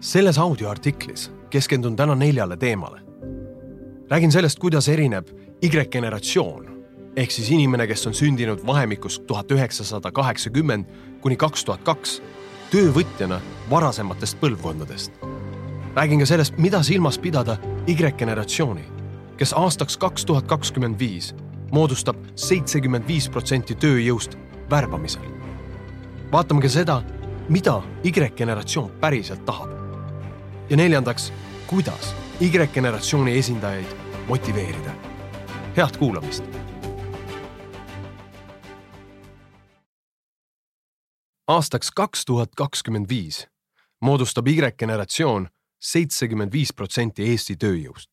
selles audioartiklis keskendun täna neljale teemale. räägin sellest, kuidas erineb Y-generatsioon ehk siis inimene, kes on sündinud vahemikus tuhat üheksasada kaheksakümmend kuni kaks tuhat kaks töövõtjana varasematest põlvkondadest. räägin ka sellest, mida silmas pidada Y-generatsiooni, kes aastaks kaks tuhat kakskümmend viis moodustab seitsekümmend viis protsenti tööjõust värbamisel. vaatame ka seda, mida Y-generatsioon päriselt tahab ja neljandaks, kuidas Y-generatsiooni esindajaid motiveerida. head kuulamist. aastaks kaks tuhat kakskümmend viis moodustab Y-generatsioon seitsekümmend viis protsenti Eesti tööjõust.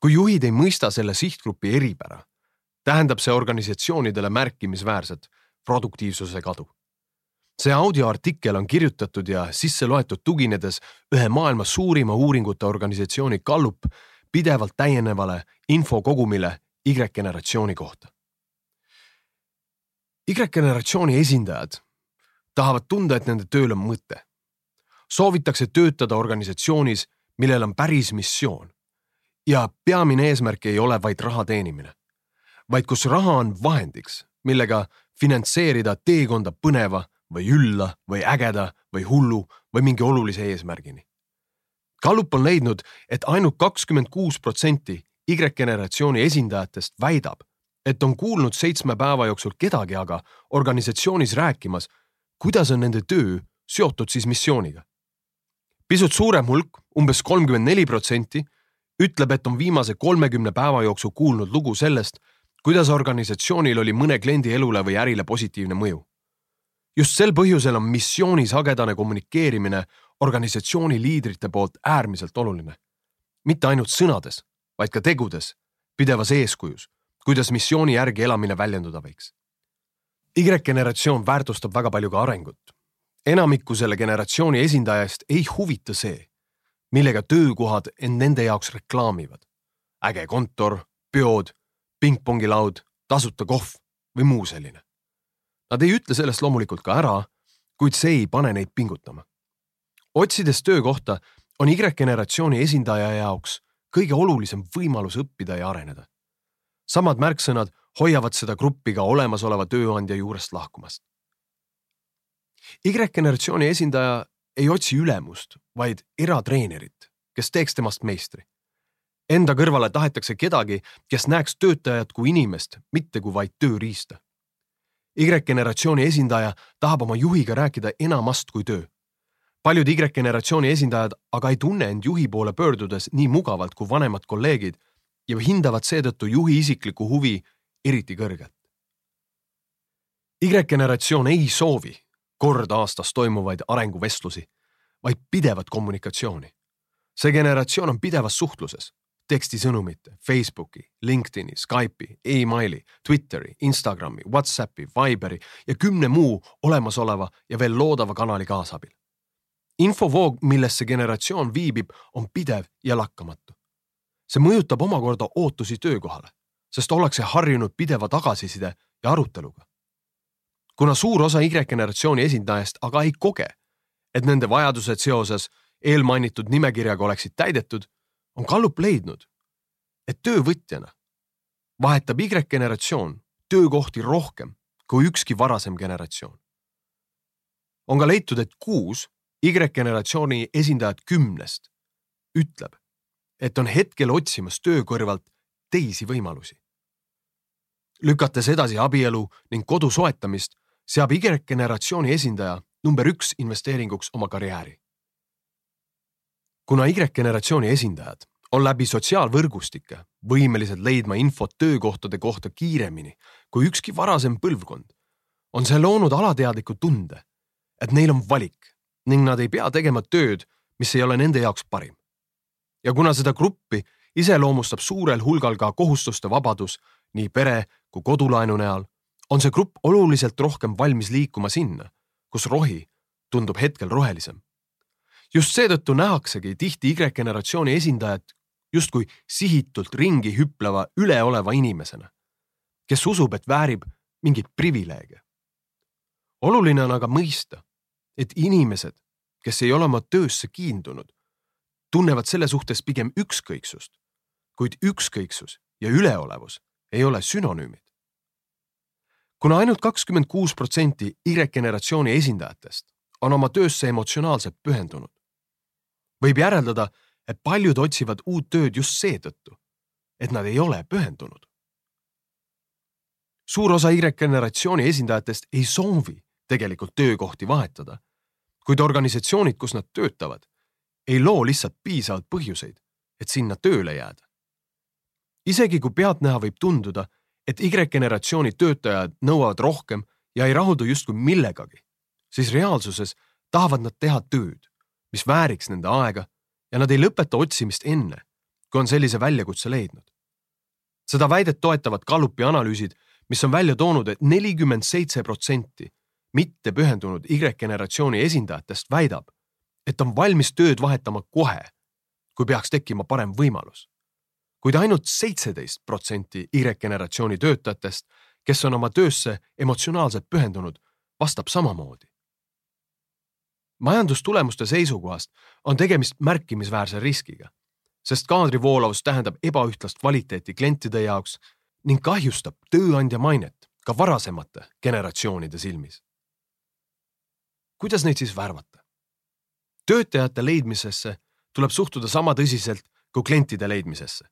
kui juhid ei mõista selle sihtgrupi eripära, tähendab see organisatsioonidele märkimisväärset produktiivsuse kadu see audioartikkel on kirjutatud ja sisse loetud tuginedes ühe maailma suurima uuringute organisatsiooni Gallup pidevalt täienevale infokogumile Y-generatsiooni kohta. Y-generatsiooni esindajad tahavad tunda, et nende tööl on mõte. soovitakse töötada organisatsioonis, millel on päris missioon. ja peamine eesmärk ei ole vaid raha teenimine, vaid kus raha on vahendiks, millega finantseerida teekonda põneva või ülla või ägeda või hullu või mingi olulise eesmärgini. Gallup on leidnud, et ainult kakskümmend kuus protsenti Y-generatsiooni esindajatest väidab, et on kuulnud seitsme päeva jooksul kedagi aga organisatsioonis rääkimas, kuidas on nende töö seotud siis missiooniga. pisut suurem hulk, umbes kolmkümmend neli protsenti, ütleb, et on viimase kolmekümne päeva jooksul kuulnud lugu sellest, kuidas organisatsioonil oli mõne kliendi elule või ärile positiivne mõju just sel põhjusel on missiooni sagedane kommunikeerimine organisatsiooni liidrite poolt äärmiselt oluline. mitte ainult sõnades, vaid ka tegudes, pidevas eeskujus, kuidas missiooni järgi elamine väljenduda võiks. Y-generatsioon väärtustab väga palju ka arengut. enamikku selle generatsiooni esindajast ei huvita see, millega töökohad end nende jaoks reklaamivad. äge kontor, peod, pingpongilaud, tasuta kohv või muu selline Nad ei ütle sellest loomulikult ka ära, kuid see ei pane neid pingutama. otsides töökohta on Y-generatsiooni esindaja jaoks kõige olulisem võimalus õppida ja areneda. samad märksõnad hoiavad seda gruppi ka olemasoleva tööandja juurest lahkumast. Y-generatsiooni esindaja ei otsi ülemust, vaid eratreenerit, kes teeks temast meistri. Enda kõrvale tahetakse kedagi, kes näeks töötajat kui inimest, mitte kui vaid tööriista Y-generatsiooni esindaja tahab oma juhiga rääkida enamast kui töö. paljud Y-generatsiooni esindajad aga ei tunne end juhi poole pöördudes nii mugavalt kui vanemad kolleegid ja hindavad seetõttu juhi isiklikku huvi eriti kõrgelt. Y-generatsioon ei soovi kord aastas toimuvaid arenguvestlusi, vaid pidevat kommunikatsiooni. see generatsioon on pidevas suhtluses tekstisõnumite, Facebooki, LinkedIni, Skype'i e, emaili, Twitteri, Instagrami, Whatsappi, Viberi ja kümne muu olemasoleva ja veel loodava kanali kaasabil. infovoog, milles see generatsioon viibib, on pidev ja lakkamatu. see mõjutab omakorda ootusi töökohale, sest ollakse harjunud pideva tagasiside ja aruteluga. kuna suur osa Y-generatsiooni esindajast aga ei koge, et nende vajadused seoses eelmainitud nimekirjaga oleksid täidetud on Gallup leidnud, et töövõtjana vahetab Y-generatsioon töökohti rohkem kui ükski varasem generatsioon. on ka leitud, et kuus Y-generatsiooni esindajat kümnest ütleb, et on hetkel otsimas töö kõrvalt teisi võimalusi. lükates edasi abielu ning kodu soetamist, seab Y-generatsiooni esindaja number üks investeeringuks oma karjääri kuna Y-generatsiooni esindajad on läbi sotsiaalvõrgustike võimelised leidma infot töökohtade kohta kiiremini kui ükski varasem põlvkond, on see loonud alateadliku tunde, et neil on valik ning nad ei pea tegema tööd, mis ei ole nende jaoks parim. ja kuna seda gruppi iseloomustab suurel hulgal ka kohustuste vabadus nii pere kui kodulaenu näol, on see grupp oluliselt rohkem valmis liikuma sinna, kus rohi tundub hetkel rohelisem just seetõttu nähaksegi tihti Y-generatsiooni esindajat justkui sihitult ringi hüpleva üleoleva inimesena, kes usub, et väärib mingeid privileege. oluline on aga mõista, et inimesed, kes ei ole oma töösse kiindunud, tunnevad selle suhtes pigem ükskõiksust, kuid ükskõiksus ja üleolevus ei ole sünonüümid. kuna ainult kakskümmend kuus protsenti Y-generatsiooni esindajatest on oma töösse emotsionaalselt pühendunud, võib järeldada, et paljud otsivad uut tööd just seetõttu, et nad ei ole pühendunud. suur osa Y-generatsiooni esindajatest ei soovi tegelikult töökohti vahetada, kuid organisatsioonid, kus nad töötavad, ei loo lihtsalt piisavalt põhjuseid, et sinna tööle jääda. isegi kui pealtnäha võib tunduda, et Y-generatsiooni töötajad nõuavad rohkem ja ei rahuldu justkui millegagi, siis reaalsuses tahavad nad teha tööd, mis vääriks nende aega ja nad ei lõpeta otsimist enne, kui on sellise väljakutse leidnud. seda väidet toetavad Gallupi analüüsid, mis on välja toonud et, et nelikümmend seitse protsenti mitte pühendunud Y-generatsiooni esindajatest väidab, et on valmis tööd vahetama kohe, kui peaks tekkima parem võimalus. kuid ainult seitseteist protsenti Y-generatsiooni töötajatest, kes on oma töösse emotsionaalselt pühendunud, vastab samamoodi. Majandustulemuste seisukohast on tegemist märkimisväärse riskiga, sest kaadrivoolavus tähendab ebaühtlast kvaliteeti klientide jaoks ning kahjustab tööandja mainet ka varasemate generatsioonide silmis. kuidas neid siis värvata? töötajate leidmisesse tuleb suhtuda sama tõsiselt kui klientide leidmisesse.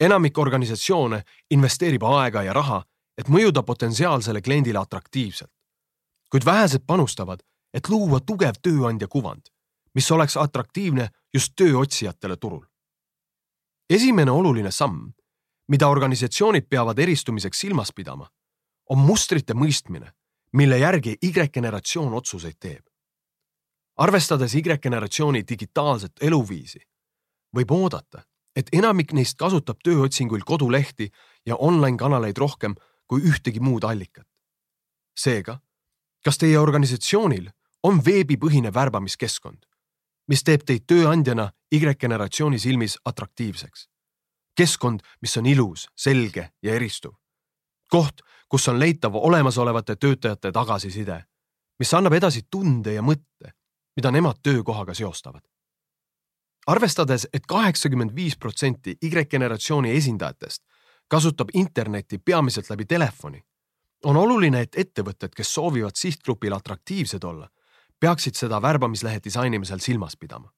enamik organisatsioone investeerib aega ja raha, et mõjuda potentsiaalsele kliendile atraktiivselt. kuid vähesed panustavad, et luua tugev tööandja kuvand, mis oleks atraktiivne just tööotsijatele turul. esimene oluline samm, mida organisatsioonid peavad eristumiseks silmas pidama, on mustrite mõistmine, mille järgi Y-generatsioon otsuseid teeb arvestades Y-generatsiooni digitaalset eluviisi, võib oodata, et enamik neist kasutab tööotsinguil kodulehti ja online kanaleid rohkem kui ühtegi muud allikat. seega, kas teie organisatsioonil on veebipõhine värbamiskeskkond, mis teeb teid tööandjana Y-generatsiooni silmis atraktiivseks? keskkond, mis on ilus, selge ja eristuv. koht, kus on leitav olemasolevate töötajate tagasiside, mis annab edasi tunde ja mõtte mida nemad töökohaga seostavad. arvestades et, et kaheksakümmend viis protsenti Y-generatsiooni esindajatest kasutab internetti peamiselt läbi telefoni, on oluline, et ettevõtted, kes soovivad sihtgrupile atraktiivsed olla, peaksid seda värbamislehe disainimisel silmas pidama.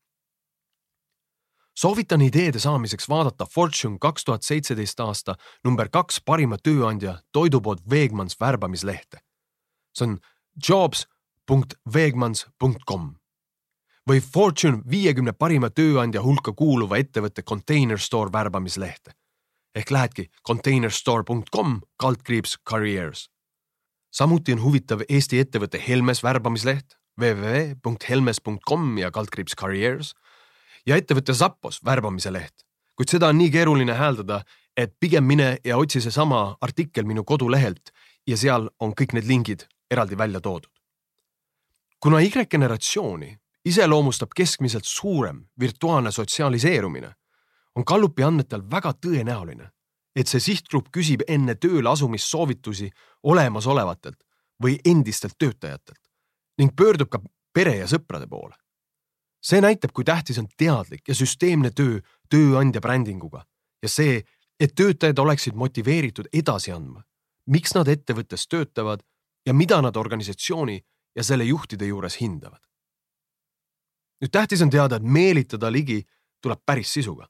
soovitan ideede saamiseks vaadata Fortune kaks tuhat seitseteist aasta number kaks parima tööandja toidupood Veegmans värbamislehte. see on jobs.veegmans.com või Fortune viiekümne parima tööandja hulka kuuluva ettevõtte Container Store värbamislehte ehk lähedki containerstore.com kaldkriips careers. samuti on huvitav Eesti ettevõtte Helmes värbamisleht www.helmes.com ja kaldkriips careers ja ettevõtte Zappos värbamise leht, kuid seda on nii keeruline hääldada, et pigem mine ja otsi seesama artikkel minu kodulehelt ja seal on kõik need lingid eraldi välja toodud. kuna Y-generatsiooni iseloomustab keskmiselt suurem virtuaalne sotsialiseerumine, on Gallupi andmetel väga tõenäoline, et see sihtgrupp küsib enne tööle asumist soovitusi olemasolevatelt või endistelt töötajatelt ning pöördub ka pere ja sõprade poole. see näitab, kui tähtis on teadlik ja süsteemne töö tööandja brändinguga ja see, et töötajad oleksid motiveeritud edasi andma, miks nad ettevõttes töötavad ja mida nad organisatsiooni ja selle juhtide juures hindavad nüüd tähtis on teada, et meelitada ligi tuleb päris sisuga.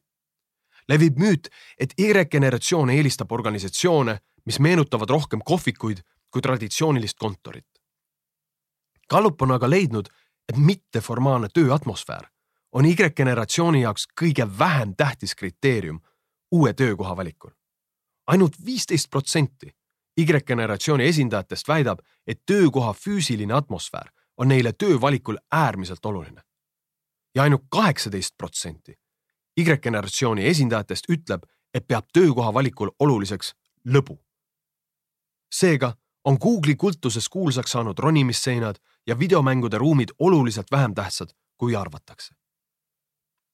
levib müüt, et Y-generatsioon eelistab organisatsioone, mis meenutavad rohkem kohvikuid kui traditsioonilist kontorit. Gallup on aga leidnud, et mitteformaalne tööatmosfäär on Y-generatsiooni jaoks kõige vähem tähtis kriteerium uue töökoha valikul. ainult viisteist protsenti Y-generatsiooni esindajatest väidab, et töökoha füüsiline atmosfäär on neile töövalikul äärmiselt oluline ja ainult kaheksateist protsenti Y-generatsiooni esindajatest ütleb, et peab töökoha valikul oluliseks lõbu. seega on Google'i kultuses kuulsaks saanud ronimisseinad ja videomängude ruumid oluliselt vähem tähtsad, kui arvatakse.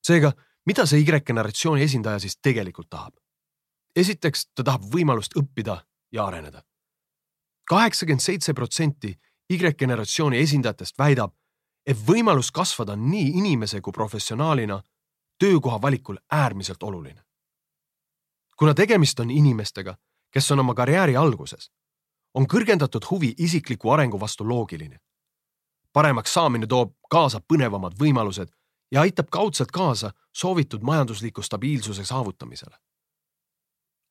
seega, mida see Y-generatsiooni esindaja siis tegelikult tahab? esiteks, ta tahab võimalust õppida ja areneda. kaheksakümmend seitse protsenti Y-generatsiooni esindajatest väidab, et võimalus kasvada nii inimese kui professionaalina töökoha valikul äärmiselt oluline. kuna tegemist on inimestega, kes on oma karjääri alguses, on kõrgendatud huvi isikliku arengu vastu loogiline. Paremaks saamine toob kaasa põnevamad võimalused ja aitab kaudselt kaasa soovitud majandusliku stabiilsuse saavutamisele.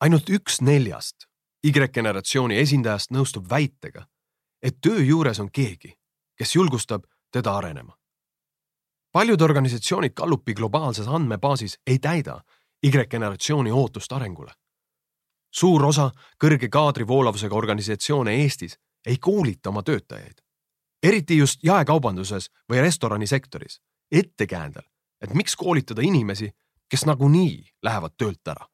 ainult üks neljast Y-generatsiooni esindajast nõustub väitega, et töö juures on keegi, kes julgustab teda arenema. paljud organisatsioonid Gallupi globaalses andmebaasis ei täida Y-generatsiooni ootust arengule. suur osa kõrge kaadrivoolavusega organisatsioone Eestis ei koolita oma töötajaid, eriti just jaekaubanduses või restoranisektoris, ettekäändel, et miks koolitada inimesi, kes nagunii lähevad töölt ära.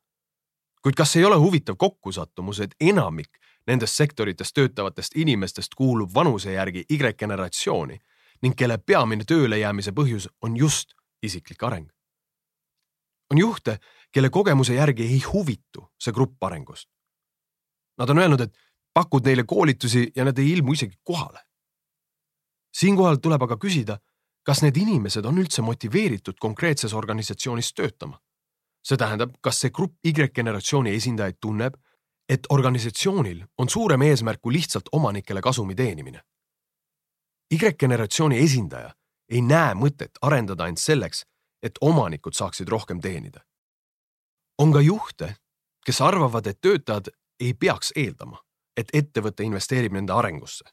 kuid kas ei ole huvitav kokkusattumus, et enamik nendes sektorites töötavatest inimestest kuulub vanuse järgi Y-generatsiooni ning kelle peamine töölejäämise põhjus on just isiklik areng. on juhte, kelle kogemuse järgi ei huvitu see grupp arengust. Nad on öelnud, et pakud neile koolitusi ja nad ei ilmu isegi kohale. Siinkohal tuleb aga küsida, kas need inimesed on üldse motiveeritud konkreetses organisatsioonis töötama? see tähendab, kas see grupp Y-generatsiooni esindajaid tunneb, et organisatsioonil on suurem eesmärk kui lihtsalt omanikele kasumi teenimine. Y-generatsiooni esindaja ei näe mõtet arendada end selleks, et omanikud saaksid rohkem teenida. on ka juhte, kes arvavad, et töötajad ei peaks eeldama, et ettevõte investeerib nende arengusse,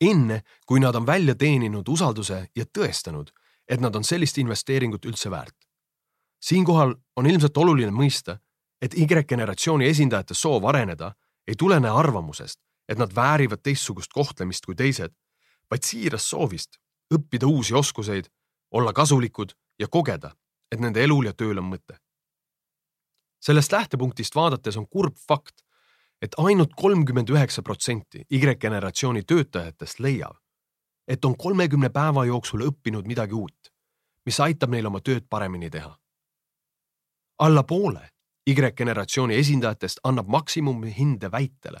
enne kui nad on välja teeninud usalduse ja tõestanud, et nad on sellist investeeringut üldse väärt. siinkohal on ilmselt oluline mõista, et Y-generatsiooni esindajate soov areneda ei tulene arvamusest, et nad väärivad teistsugust kohtlemist kui teised, vaid siirast soovist õppida uusi oskuseid, olla kasulikud ja kogeda, et nende elul ja tööl on mõte. sellest lähtepunktist vaadates on kurb fakt, et ainult kolmkümmend üheksa protsenti Y-generatsiooni töötajatest leiab, et on kolmekümne päeva jooksul õppinud midagi uut, mis aitab neil oma tööd paremini teha. alla poole Y-generatsiooni esindajatest annab maksimumhinde väitele,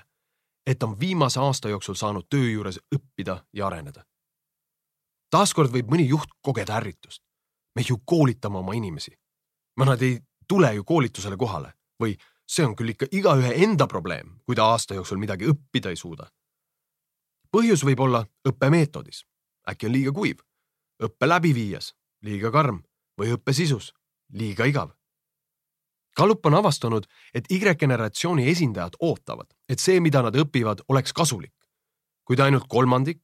et on viimase aasta jooksul saanud töö juures õppida ja areneda. taaskord võib mõni juht kogeda ärritust. me ju koolitame oma inimesi. Nad ei tule ju koolitusele kohale või see on küll ikka igaühe enda probleem, kui ta aasta jooksul midagi õppida ei suuda. põhjus võib olla õppemeetodis, äkki on liiga kuiv, õppe läbiviijas liiga karm või õppe sisus liiga igav Gallup on avastanud, et Y-generatsiooni esindajad ootavad, et see, mida nad õpivad, oleks kasulik. kuid ainult kolmandik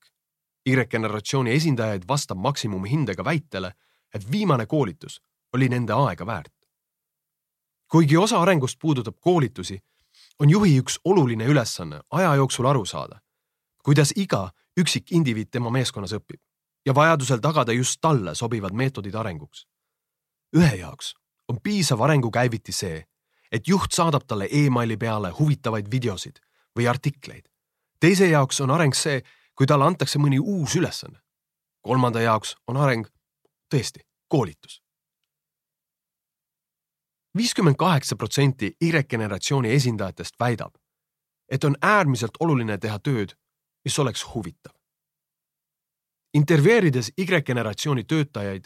Y-generatsiooni esindajaid vastab maksimumhindega väitele, et viimane koolitus oli nende aega väärt. Kuigi osa arengust puudutab koolitusi, on juhi üks oluline ülesanne aja jooksul aru saada, kuidas iga üksik indiviid tema meeskonnas õpib ja vajadusel tagada just talle sobivad meetodid arenguks. ühe jaoks on piisav arengukäiviti see, et juht saadab talle emaili peale huvitavaid videosid või artikleid. teise jaoks on areng see, kui talle antakse mõni uus ülesanne. kolmanda jaoks on areng tõesti koolitus. Viiskümmend kaheksa protsenti Y-generatsiooni esindajatest väidab, et on äärmiselt oluline teha tööd, mis oleks huvitav. intervjueerides Y-generatsiooni töötajaid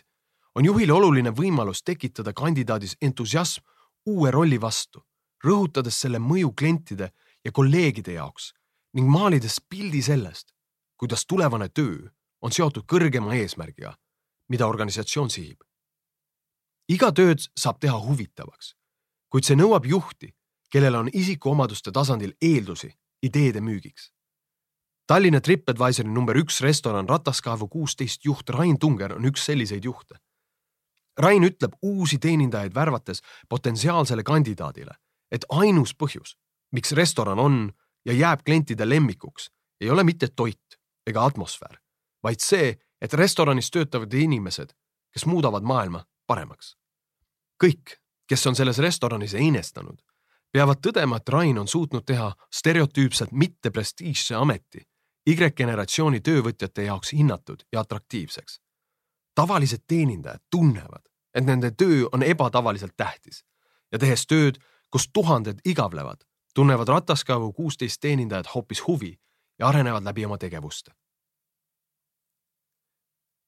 on juhile oluline võimalus tekitada kandidaadis entusiasm uue rolli vastu, rõhutades selle mõju klientide ja kolleegide jaoks ning maalides pildi sellest, kuidas tulevane töö on seotud kõrgema eesmärgiga, mida organisatsioon sihib. Iga tööd saab teha huvitavaks, kuid see nõuab juhti, kellel on isikuomaduste tasandil eeldusi ideede müügiks. Tallinna Tripadvisori number üks restoran Rataskaevu kuusteist juht Rain Tunger on üks selliseid juhte Rain ütleb uusi teenindajaid värvates potentsiaalsele kandidaadile, et ainus põhjus, miks restoran on ja jääb klientide lemmikuks, ei ole mitte toit ega atmosfäär, vaid see, et restoranis töötavad inimesed, kes muudavad maailma paremaks. Kõik, kes on selles restoranis einestanud, peavad tõdema, et Rain on suutnud teha stereotüüpselt mitte prestiižse ameti Y-generatsiooni töövõtjate jaoks hinnatud ja atraktiivseks. tavalised teenindajad tunnevad, et nende töö on ebatavaliselt tähtis ja tehes tööd, kus tuhanded igavlevad, tunnevad Rataskaevu kuusteist teenindajat hoopis huvi ja arenevad läbi oma tegevuste.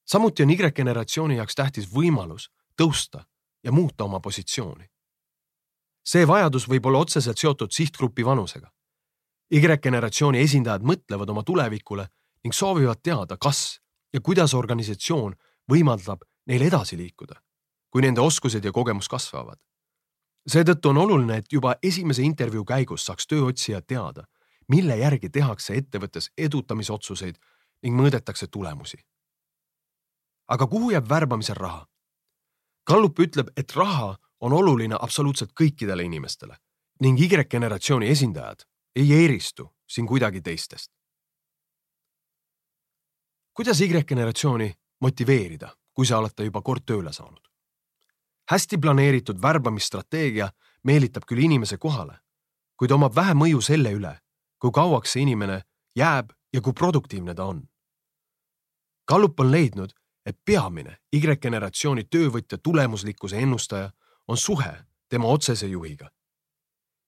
samuti on Y-generatsiooni jaoks tähtis võimalus tõusta ja muuta oma positsiooni. see vajadus võib olla otseselt seotud sihtgrupi vanusega. Y-generatsiooni esindajad mõtlevad oma tulevikule ning soovivad teada, kas ja kuidas organisatsioon võimaldab neil edasi liikuda, kui nende oskused ja kogemus kasvavad. seetõttu on oluline, et juba esimese intervjuu käigus saaks tööotsija teada, mille järgi tehakse ettevõttes edutamisotsuseid ning mõõdetakse tulemusi. aga kuhu jääb värbamisel raha? Gallup ütleb, et raha on oluline absoluutselt kõikidele inimestele ning Y-generatsiooni esindajad ei eristu siin kuidagi teistest. kuidas Y-generatsiooni motiveerida, kui sa oled ta juba kord tööle saanud? hästi planeeritud värbamisstrateegia meelitab küll inimese kohale, kuid omab vähe mõju selle üle, kui kauaks see inimene jääb ja kui produktiivne ta on. Gallup on leidnud, et peamine Y-generatsiooni töövõtja tulemuslikkuse ennustaja on suhe tema otsese juhiga.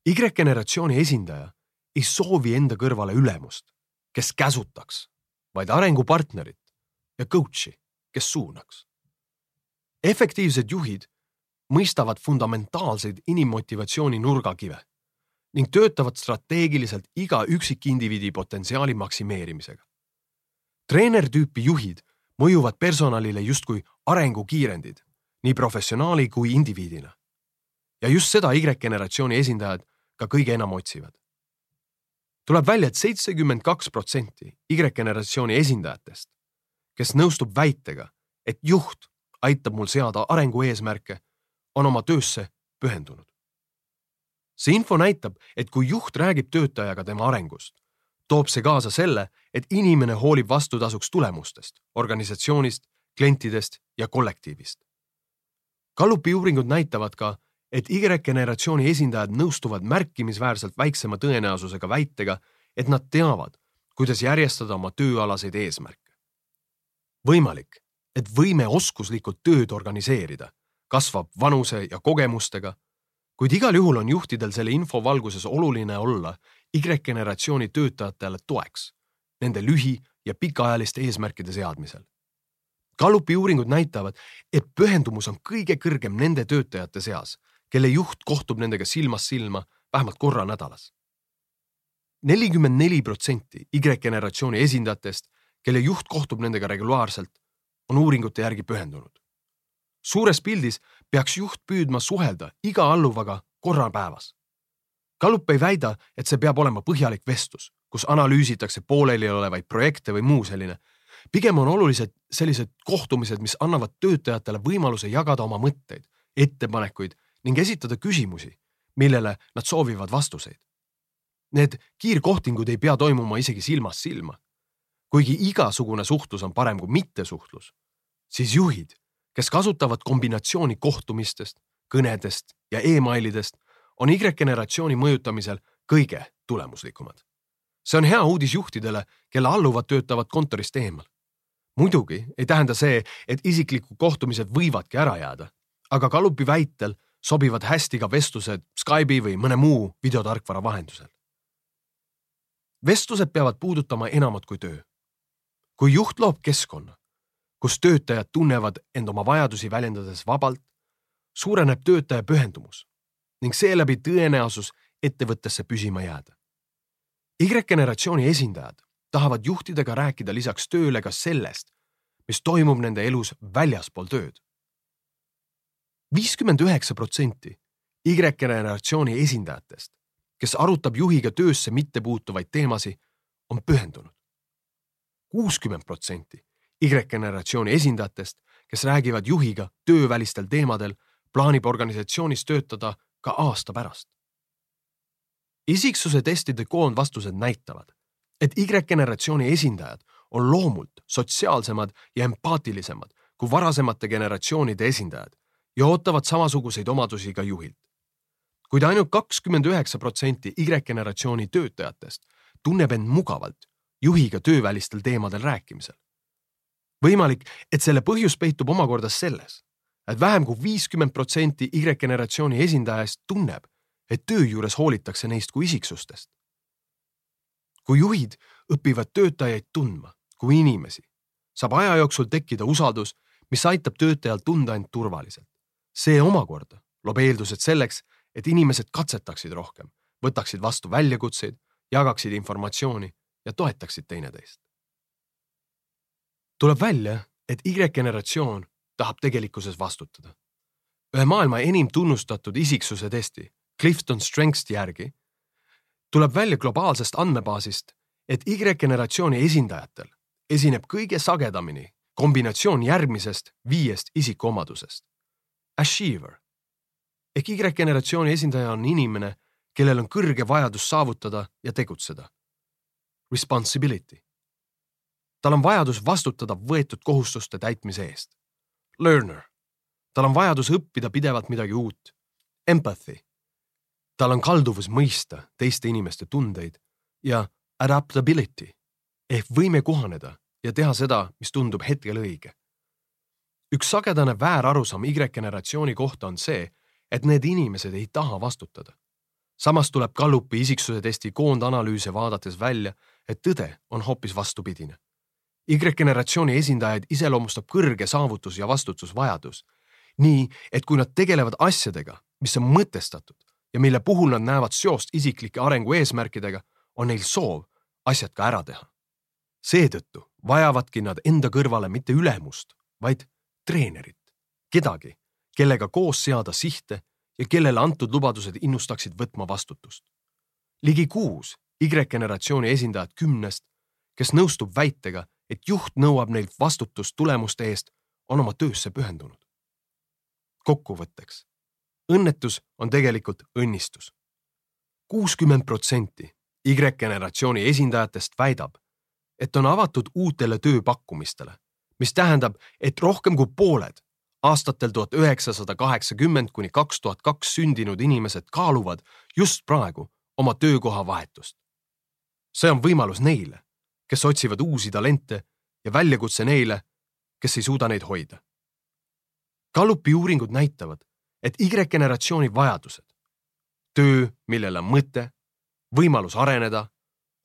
Y-generatsiooni esindaja ei soovi enda kõrvale ülemust, kes käsutaks, vaid arengupartnerit ja coach'i, kes suunaks. efektiivsed juhid mõistavad fundamentaalseid inimmotivatsiooni nurgakive ning töötavad strateegiliselt iga üksikindiviidi potentsiaali maksimeerimisega. treenertüüpi juhid mõjuvad personalile justkui arengukiirendid nii professionaali kui indiviidina. ja just seda Y-generatsiooni esindajad ka kõige enam otsivad. tuleb välja et, et seitsekümmend kaks protsenti Y-generatsiooni esindajatest, kes nõustub väitega, et juht aitab mul seada arengueesmärke, on oma töösse pühendunud. see info näitab, et kui juht räägib töötajaga tema arengust, toob see kaasa selle, et inimene hoolib vastutasuks tulemustest, organisatsioonist, klientidest ja kollektiivist. Gallupi uuringud näitavad ka, et Y-generatsiooni esindajad nõustuvad märkimisväärselt väiksema tõenäosusega väitega, et nad teavad, kuidas järjestada oma tööalaseid eesmärke. võimalik, et võime oskuslikult tööd organiseerida kasvab vanuse ja kogemustega, kuid igal juhul on juhtidel selle info valguses oluline olla Y-generatsiooni töötajatele toeks nende lühi- ja pikaajaliste eesmärkide seadmisel. Gallupi uuringud näitavad, et pühendumus on kõige kõrgem nende töötajate seas, kelle juht kohtub nendega silmast silma vähemalt korra nädalas. nelikümmend neli protsenti Y-generatsiooni esindajatest, kelle juht kohtub nendega regulaarselt, on uuringute järgi pühendunud. suures pildis peaks juht püüdma suhelda iga alluvaga korra päevas Gallup ei väida, et see peab olema põhjalik vestlus, kus analüüsitakse pooleliolevaid projekte või muu selline. pigem on olulised sellised kohtumised, mis annavad töötajatele võimaluse jagada oma mõtteid, ettepanekuid ning esitada küsimusi, millele nad soovivad vastuseid. Need kiirkohtingud ei pea toimuma isegi silmast silma. kuigi igasugune suhtlus on parem kui mittesuhtlus, siis juhid, kes kasutavad kombinatsiooni kohtumistest, kõnedest ja emailidest, on Y-generatsiooni mõjutamisel kõige tulemuslikumad. see on hea uudis juhtidele, kelle alluvad töötavad kontorist eemal. muidugi ei tähenda see, et isiklikud kohtumised võivadki ära jääda, aga Gallupi väitel sobivad hästi ka vestlused Skype'i või mõne muu videotarkvara vahendusel. vestlused peavad puudutama enamat kui töö. kui juht loob keskkonna, kus töötajad tunnevad end oma vajadusi väljendades vabalt, suureneb töötaja pühendumus ning seeläbi tõenäosus ettevõttesse püsima jääda. Y-generatsiooni esindajad tahavad juhtidega rääkida lisaks tööle ka sellest, mis toimub nende elus väljaspool tööd. viiskümmend üheksa protsenti Y-generatsiooni esindajatest, kes arutab juhiga töösse mittepuutuvaid teemasid, on pühendunud. kuuskümmend protsenti Y-generatsiooni esindajatest, kes räägivad juhiga töövälistel teemadel, plaanib organisatsioonis töötada ka aasta pärast. isiksuse testide koondvastused näitavad, et Y-generatsiooni esindajad on loomult sotsiaalsemad ja empaatilisemad kui varasemate generatsioonide esindajad ja ootavad samasuguseid omadusi ka juhilt. kuid ainult kakskümmend üheksa protsenti Y-generatsiooni töötajatest tunneb end mugavalt juhiga töövälistel teemadel rääkimisel. võimalik, et selle põhjus peitub omakorda selles, et vähem kui viiskümmend protsenti Y-generatsiooni esindajast tunneb, et töö juures hoolitakse neist kui isiksustest. kui juhid õpivad töötajaid tundma kui inimesi, saab aja jooksul tekkida usaldus, mis aitab töötajal tunda end turvaliselt. see omakorda loob eeldused selleks, et inimesed katsetaksid rohkem, võtaksid vastu väljakutseid, jagaksid informatsiooni ja toetaksid teineteist. tuleb välja, et Y-generatsioon tahab tegelikkuses vastutada. ühe maailma enim tunnustatud isiksuse testi, Clifton Strengths'i järgi, tuleb välja globaalsest andmebaasist, et Y-generatsiooni esindajatel esineb kõige sagedamini kombinatsioon järgmisest viiest isikuomadusest. Achiever ehk Y-generatsiooni esindaja on inimene, kellel on kõrge vajadus saavutada ja tegutseda. Responsibility. tal on vajadus vastutada võetud kohustuste täitmise eest. Learner. tal on vajadus õppida pidevalt midagi uut. Empathy. tal on kalduvus mõista teiste inimeste tundeid ja adaptability ehk võime kohaneda ja teha seda, mis tundub hetkel õige. üks sagedane väärarusaam Y-generatsiooni kohta on see, et need inimesed ei taha vastutada. samas tuleb Gallupi isiksuse testi koondanalüüse vaadates välja, et tõde on hoopis vastupidine. Y-generatsiooni esindajaid iseloomustab kõrge saavutus ja vastutusvajadus. nii, et kui nad tegelevad asjadega, mis on mõtestatud ja mille puhul nad näevad seost isiklike arengu eesmärkidega, on neil soov asjad ka ära teha. seetõttu vajavadki nad enda kõrvale mitte ülemust, vaid treenerit, kedagi, kellega koos seada sihte ja kellele antud lubadused innustaksid võtma vastutust. ligi kuus Y-generatsiooni esindajat kümnest, kes nõustub väitega, et juht nõuab neilt vastutust tulemuste eest, on oma töösse pühendunud. kokkuvõtteks. õnnetus on tegelikult õnnistus. kuuskümmend protsenti Y-generatsiooni esindajatest väidab, et on avatud uutele tööpakkumistele, mis tähendab, et rohkem kui pooled aastatel tuhat üheksasada kaheksakümmend kuni kaks tuhat kaks sündinud inimesed kaaluvad just praegu oma töökoha vahetust. see on võimalus neile, kes otsivad uusi talente ja väljakutse neile, kes ei suuda neid hoida. Gallupi uuringud näitavad, et Y-generatsiooni vajadused, töö, millel on mõte, võimalus areneda,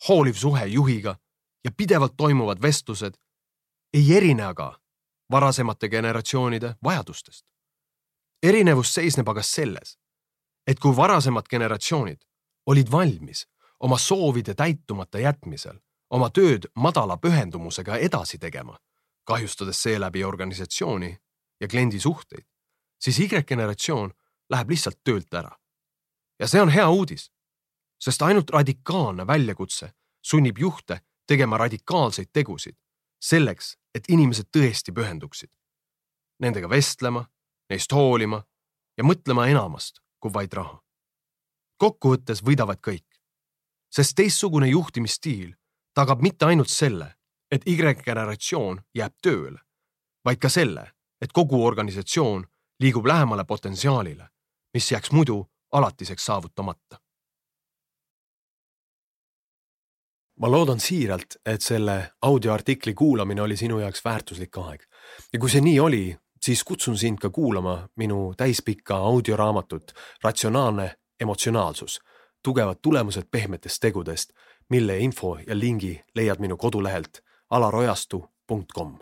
hooliv suhe juhiga ja pidevalt toimuvad vestlused ei erine aga varasemate generatsioonide vajadustest. erinevus seisneb aga selles, et kui varasemad generatsioonid olid valmis oma soovide täitumata jätmisel oma tööd madala pühendumusega edasi tegema, kahjustades seeläbi organisatsiooni ja kliendi suhteid, siis Y-generatsioon läheb lihtsalt töölt ära. ja see on hea uudis, sest ainult radikaalne väljakutse sunnib juhte tegema radikaalseid tegusid selleks, et inimesed tõesti pühenduksid. Nendega vestlema, neist hoolima ja mõtlema enamast kui vaid raha. kokkuvõttes võidavad kõik, sest teistsugune juhtimisstiil tagab mitte ainult selle, et Y-generatsioon jääb tööle, vaid ka selle, et kogu organisatsioon liigub lähemale potentsiaalile, mis jääks muidu alatiseks saavutamata ma loodan siiralt, et selle audioartikli kuulamine oli sinu jaoks väärtuslik aeg. ja kui see nii oli, siis kutsun sind ka kuulama minu täispikka audioraamatut Ratsionaalne emotsionaalsus, tugevad tulemused pehmetest tegudest, mille info ja lingi leiad minu kodulehelt alarojastu.com